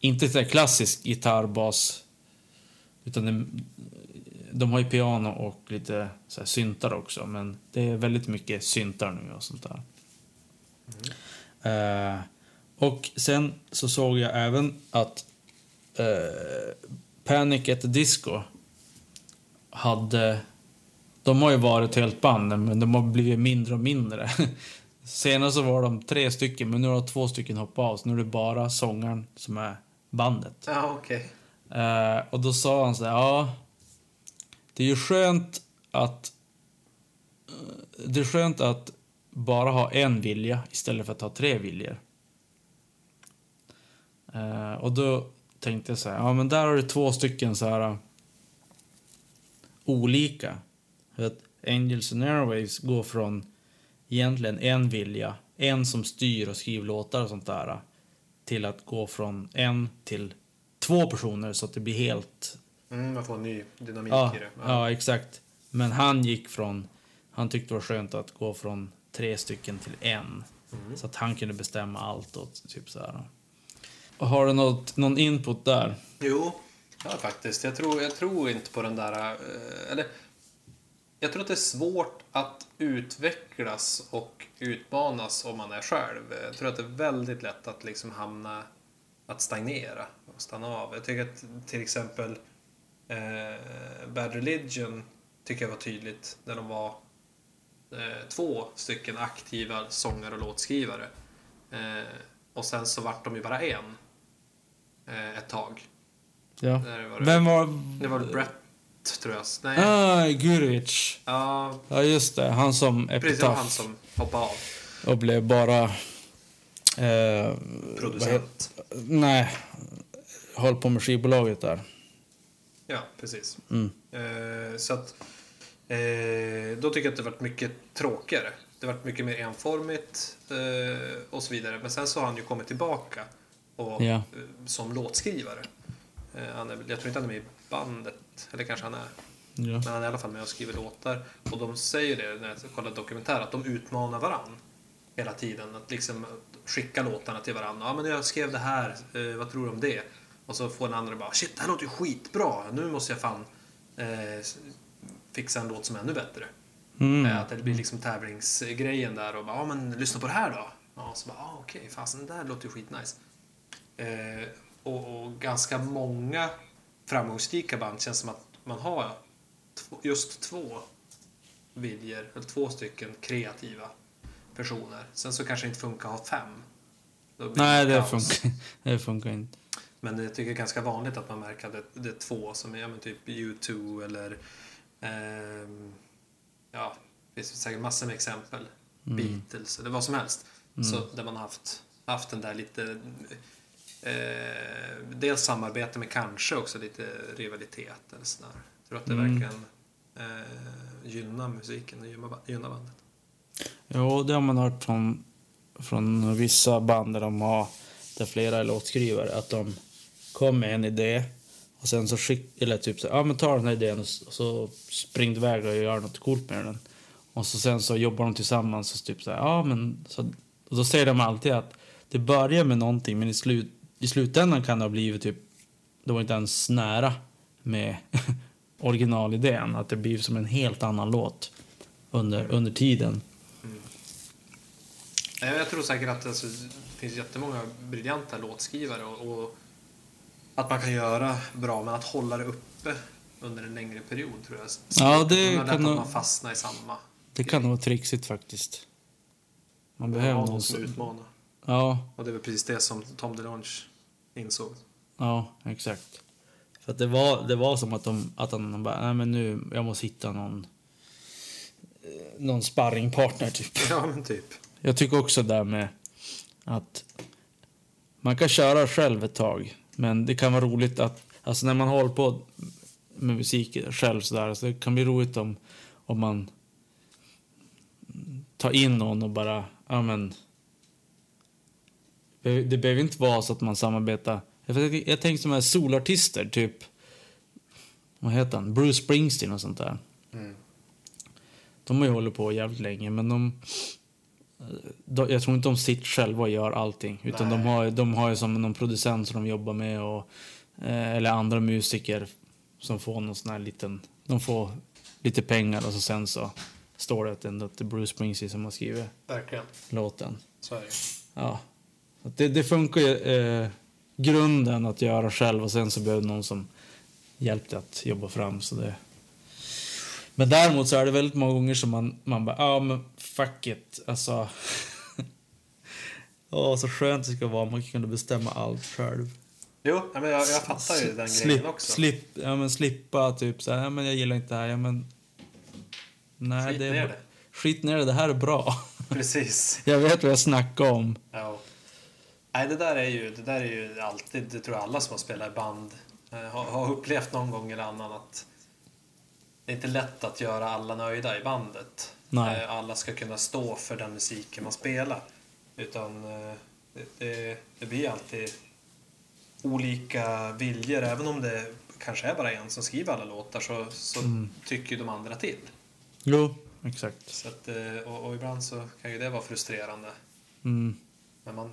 Inte så klassisk gitarrbas. Utan det, de har ju piano och lite så här syntar också. Men det är väldigt mycket syntar nu och sånt där. Eh, och sen så såg jag även att eh, Panic at the Disco hade... De har ju varit helt band, men de har blivit mindre och mindre. Senast så var de tre stycken, men nu har två stycken hoppat av. Så nu är det bara sångaren som är bandet. Ja, okej. Eh, och då sa han så här, ja. Det är ju skönt att... Eh, det är skönt att bara ha en vilja istället för att ha tre viljor. Eh, och då tänkte jag så här, ja men där har du två stycken så här eh, olika. För att Angels and Airwaves går från egentligen en vilja, en som styr och skriver låtar och sånt där, till att gå från en till två personer så att det blir helt... Mm, man får en ny dynamik Ja, i det. ja, exakt. Men han gick från... Han tyckte det var skönt att gå från tre stycken till en. Mm. Så att han kunde bestämma allt och typ så här. Och har du något, någon input där? Jo, ja faktiskt. Jag tror, jag tror inte på den där... eh, Eller, jag tror att det är svårt att utvecklas och utmanas om man är själv. Jag tror att det är väldigt lätt att liksom hamna... Att stagnera och stanna av. Jag tycker att till exempel eh, Bad Religion tycker jag var tydligt när de var eh, två stycken aktiva sångare och låtskrivare. Eh, och sen så vart de ju bara en eh, ett tag. Ja. Var det, Vem var... det var Brett, tror jag. Nej. Ah, Gurevich. Ja, Ja, just det. Han som precis. Var Epitaph. han som hoppade av. Och blev bara... Eh, Producent. Nej. Höll på med skivbolaget där. Ja, precis. Mm. Eh, så att... Eh, då tycker jag att det varit mycket tråkigare. Det varit mycket mer enformigt eh, och så vidare. Men sen så har han ju kommit tillbaka och, Ja. eh, som låtskrivare. Eh, han är, jag tror inte han är med i bandet, eller kanske han är. Ja. Men han är i alla fall med och skriver låtar. Och de säger det när jag kollar dokumentär, att de utmanar varann hela tiden. Att liksom skicka låtarna till varann. Ja, men jag skrev det här, eh, vad tror du om det? Och så får den andra bara, shit, det här låter ju skitbra. Nu måste jag fan eh, fixa en låt som är ännu bättre. Mm. Eh, Att det blir liksom tävlingsgrejen där och bara, ja men lyssna på det här då. Ja, så bara, ja okej, fasen det där låter ju skitnice. Eh, och, och ganska många framgångsrika band känns som att man har två, just två viljor, eller två stycken kreativa personer. Sen så kanske det inte funkar att ha fem. Nej, det funkar, det funkar inte. Men jag tycker det är ganska vanligt att man märker att det, det är två som är ja, men typ U2 eller ehm, ja, det finns säkert massor med exempel. Beatles eller vad som helst. Så där man har haft, haft den där lite eh, dels samarbete men kanske också lite rivalitet eller sådär. Jag tror att det verkligen eh, gynnar musiken och gynnar, gynnar bandet. Jo, det har man hört från, från vissa band där de har, där flera är låtskrivare, att de Kom med en idé och sen så skickade, eller typ så ja men ta den här idén och så, spring iväg och gör något coolt med den. Och så sen så jobbar de tillsammans och typ så här, ja men så, och då säger de alltid att det börjar med någonting men i, slut, i slutändan kan det ha blivit typ, det var inte ens nära med originalidén, att det blir som en helt annan låt under, under tiden. Mm. Jag tror säkert att alltså, det finns jättemånga briljanta låtskrivare och, och att man kan göra bra, men att hålla det uppe under en längre period tror jag. är Ja, det kan nog- man fastnar i samma. Det kan nog vara trixigt faktiskt. Man behöver någon någon som utmanar. Ja, Och det väl precis det som Tom DeLonge insåg. ja, exakt. För att det var, det var som att, de, att han bara, nej men nu, jag måste hitta någon, eh, någon sparringpartner typ. Ja, men typ. Jag tycker också där med att man kan köra själv ett tag, men det kan vara roligt att, alltså när man håller på med musik själv sådär, så det kan bli roligt om, om man tar in någon och bara, ja men det behöver inte vara så att man samarbetar. Jag, tänker som här solartister, typ vad heter han? Bruce Springsteen och sånt där. De har ju hållit på jävligt länge, men de... de jag tror inte de sitter själva och gör allting. Utan de Nej. har, de har ju som någon producent som de jobbar med och... eh, Eller andra musiker som får någon sån här liten... De får lite pengar och så sen så står det att det är Bruce Springsteen som har skrivit Verkligen. låten. Så är det. Ja. Det, det funkar ju eh, grunden att göra själv och sen så behöver någon som hjälpte att jobba fram. Så det. Men däremot så är det väldigt många gånger som man, man bara, ja men fuck it. Alltså. Åh, så skönt det ska vara om man kunde bestämma allt själv. Jo, men jag, jag fattar ju den Slip- grejen också. Slip, ja, men slippa typ så här, ja, men jag gillar inte det här. Ja, men, nej, Skit det är, ner det. Skit ner det, det här är bra. Precis. jag vet vad jag snackar om. Ja. Nej, det där är ju, det där är ju alltid, det tror jag alla som har spelat i band eh, har, har upplevt någon gång eller annan att det är inte lätt att göra alla nöjda i bandet. Nej. Eh, Alla ska kunna stå för den musiken man spelar. Utan eh, det, det, det blir alltid olika viljor. Även om det kanske är bara en som skriver alla låtar så, så tycker ju de andra till. Jo, exakt. Så att, eh, och, och ibland så kan ju det vara frustrerande. Mm. Men man,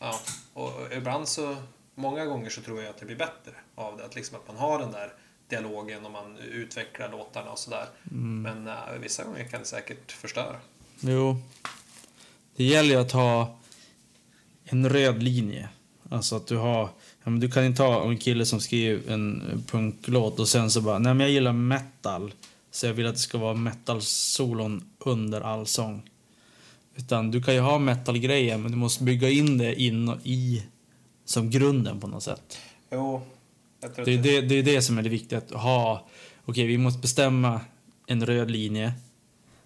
ja, och och ibland så, många gånger så tror jag att det blir bättre av det. Att, liksom att man har den där dialogen och man utvecklar låtarna och sådär. Men äh, vissa gånger kan det säkert förstöra. Jo. Det gäller ju att ha en röd linje. Alltså att du har... Ja, men du kan inte ha en kille som skriver en punklåt och sen så bara, nej men jag gillar metal. Så jag vill att det ska vara metal-solon under all sång. Utan du kan ju ha metal-grejen men du måste bygga in det in och i som grunden på något sätt. Jo, Det är det, det, är det som är det viktiga. Att ha, okej vi måste bestämma en röd linje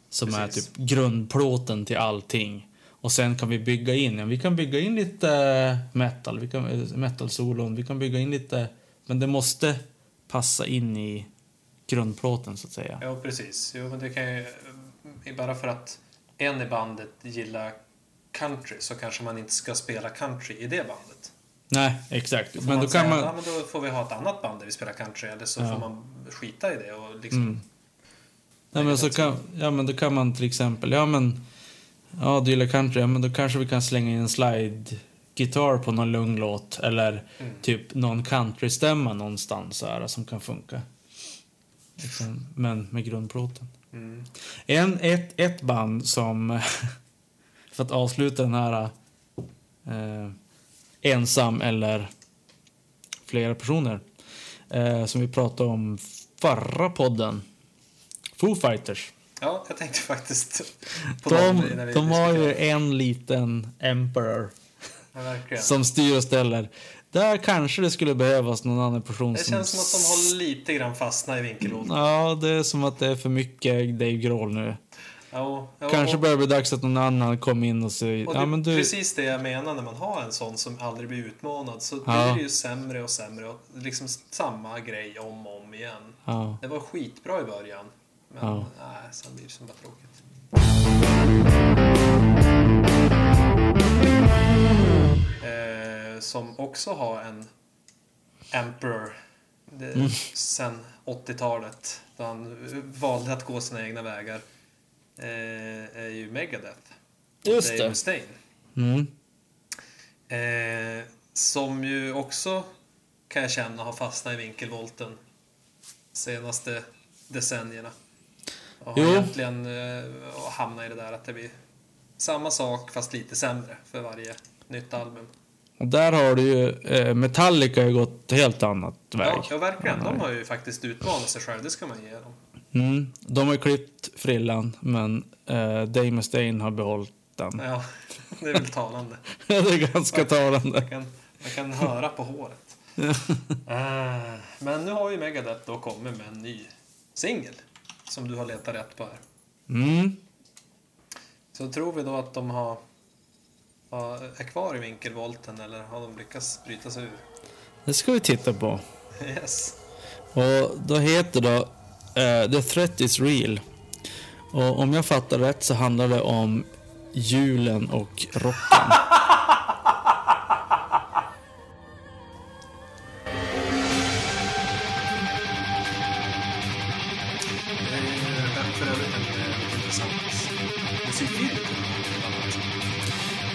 som Precis. är typ grundplåten till allting. Och sen kan vi bygga in, ja, vi kan bygga in lite eh, metal, vi kan, eh, metal-solon, vi kan bygga in lite, men det måste passa in i grundplåten så att säga. Jo, precis. Jo, men det kan ju, bara för att en i bandet gillar country så kanske man inte ska spela country i det bandet. Nej, exakt. Då Men då säga, kan ja, man... men då får vi ha ett annat band där vi spelar country eller så Ja. får man skita i det och liksom Mm. Nej, men så kan, ja, men då kan man till exempel, ja men, ja du gillar country, ja men då kanske vi kan slänga in en slide-gitarr på någon lugn låt. Eller Mm. typ någon countrystämma någonstans så här, som kan funka. Liksom, men med grundplåten. Mm. En, ett, ett band som, för att avsluta den här eh, ensam eller flera personer, eh, som vi pratade om förra podden. Foo Fighters. Ja, jag tänkte faktiskt på De, dem de har ju en liten Emperor Ja, som styr och ställer. Där kanske det skulle behövas någon annan person Det känns som att de håller lite grann fastna i vinkelhoten. Ja, det är som att det är för mycket Dave Grohl nu. Ja, ja, Kanske börjar det bli dags att någon annan kommer in och säger... och det Ja, men du... precis det jag menar när man har en sån som aldrig blir utmanad. Så Ja. blir det ju sämre och sämre och liksom samma grej om och om igen. Ja. Det var skitbra i början. Men Ja. nej, sen blir det som bara tråkigt. Eh, som också har en Emperor det, Mm. sen 80-talet då han valde att gå sina egna vägar eh, är ju Megadeth. Just Dave det. Mustaine. Mm. Eh, som ju också kan jag känna har fastnat i vinkelvolten senaste decennierna. Och har Jo. egentligen eh, hamnat i det där att det blir samma sak fast lite sämre för varje nytt album. Och där har du ju... Eh, Metallica har ju gått helt annat väg. Ja, ja, verkligen. De har ju faktiskt utmanat sig själv, det ska man ge dem. Mm. De har ju klippt frillan, men eh, Dave Mustaine har behållit den. Ja, det är väl talande. det är ganska talande. Man kan, man kan höra på håret. Eh, men nu har ju Megadeth då kommit med en ny singel som du har letat rätt på här. Mm. Så tror vi då att de har, har, är kvar i vinkelvolten eller har de lyckats bryta sig ur? Det ska vi titta på. Yes. Och då heter då Uh, the threat is real. Och om jag fattar rätt så handlar det om julen och rocken.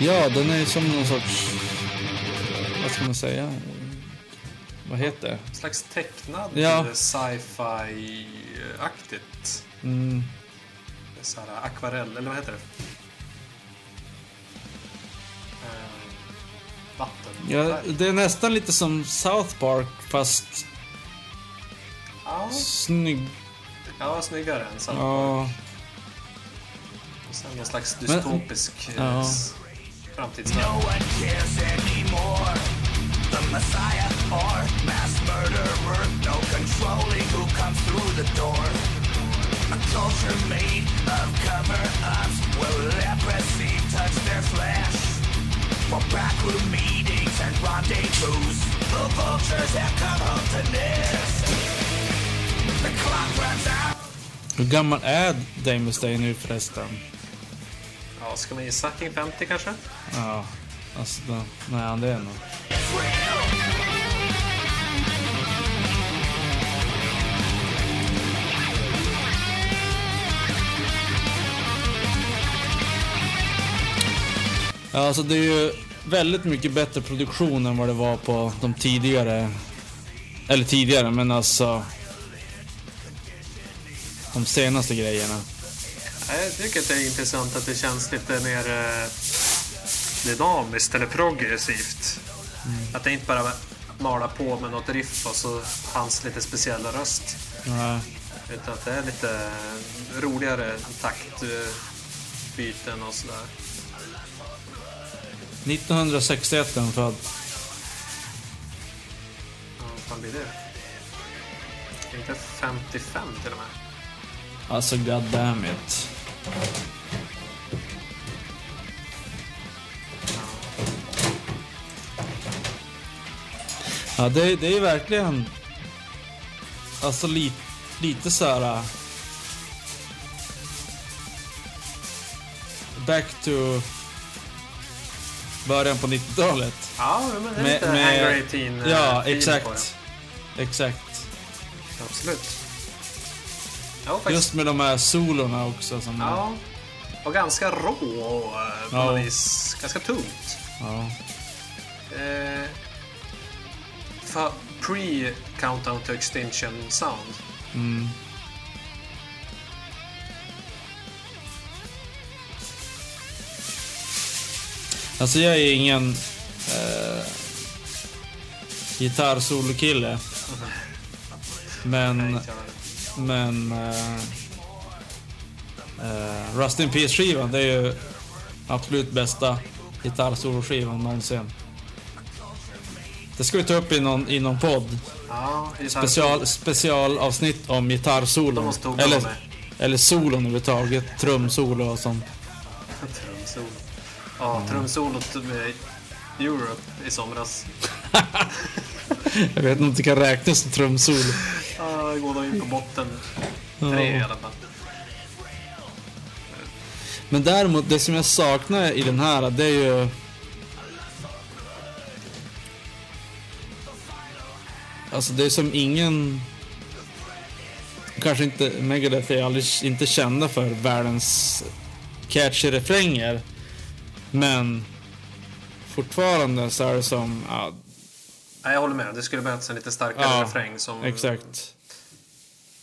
Ja, den är som någon sorts... Vad ska man säga? Vad heter det? En slags tecknad ja. sci-fi sci-fi-aktigt. Mm, Så här akvarell, eller vad heter det? Eh, vatten. ja, det är nästan lite som South Park, fast ja, snygg. ja, snyggare än så. Ja, Och sen någon slags Men- dystopisk eh, Ja. framtidsvärld. No one cares anymore. The Messiah or mass murderer. No controlling who comes through the door. A culture made of cover-ups. Will leprosy touch their flesh? For backroom meetings and rendezvous. The vultures have come home to nest. The clock runs out. hur gammal är Dave Mustaine nu förresten? Ja, ska man gissa kring 50 kanske? Ja, alltså, då, nej, han det är alltså det är ju väldigt mycket bättre produktion än vad det var på de tidigare. Eller tidigare, men alltså. De senaste grejerna. Jag tycker att det är intressant att det känns lite mer eh, dynamiskt eller progressivt. Att det inte bara mala på med något riff och så hans lite speciella röst. Ja, Utan att det är lite roligare taktbyten och sådär. 1961 är han född. Ja, vad fan blir det? Inte 55 till och med. Alltså god damn it. Ja, det, det är verkligen... Alltså li, lite så här... äh, Back to början på 90-talet. Ja, men det är lite Hangar 18 eh, Ja, exakt. Exakt. Absolut. Ja. Just med de här solorna också. Som Ja. Och ganska rå och eh, på Ja. vis ganska tungt. ja. Eh, för pre-countdown to extinction sound. Mm. Alltså jag är ingen eh, gitarrsolokille. Men, men eh, eh, Rust in Peace-skivan, det är ju absolut bästa gitarrsoloskivan någonsin. Det ska vi ta upp i någon, i någon podd. Ja, Special, specialavsnitt om gitarrsolon. Eller, eller solon överhuvudtaget. Trumsolo och sånt. Trumsolo. Ja, trumsolot med Europe i somras. Jag vet inte om det kan räknas som trumsolo. Ja, går då in på botten. Tre i alla fall. Men däremot, det som jag saknar i den här, det är ju... Alltså det är som ingen... Kanske inte, Megadeth är aldrig inte kända för världens catchy refränger. Men fortfarande så är det som... Ja, Nej, jag håller med. Det skulle behövts en lite starkare Ja, refräng som exakt.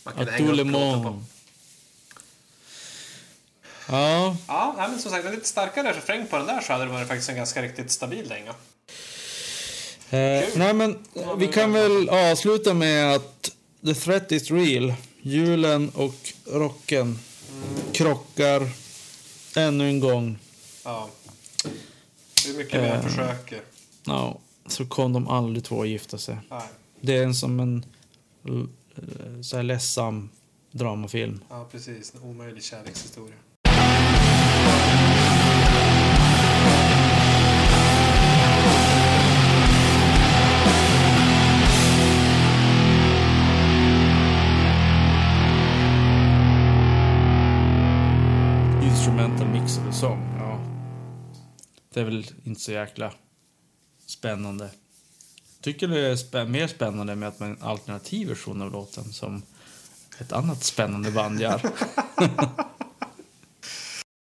man kunde hänga upp låten på. Ja, Ja, nej, men som sagt, en lite starkare refräng på den där så hade det varit faktiskt en ganska riktigt stabil dänga. Eh, nej men vi kan väl avsluta med att the threat is real. Julen och rocken krockar ännu en gång. Ja. Hur mycket vi än Eh. försöker. Ja, så kom de aldrig två att gifta sig. Nej. Det är en som en eh, så här ledsam dramafilm. Ja, precis. En omöjlig kärlekshistoria. Instrumental mixade sång, ja. Det är väl inte så jäkla spännande. Tycker det är spä- mer spännande med att man en alternativ version av låten som ett annat spännande band gör.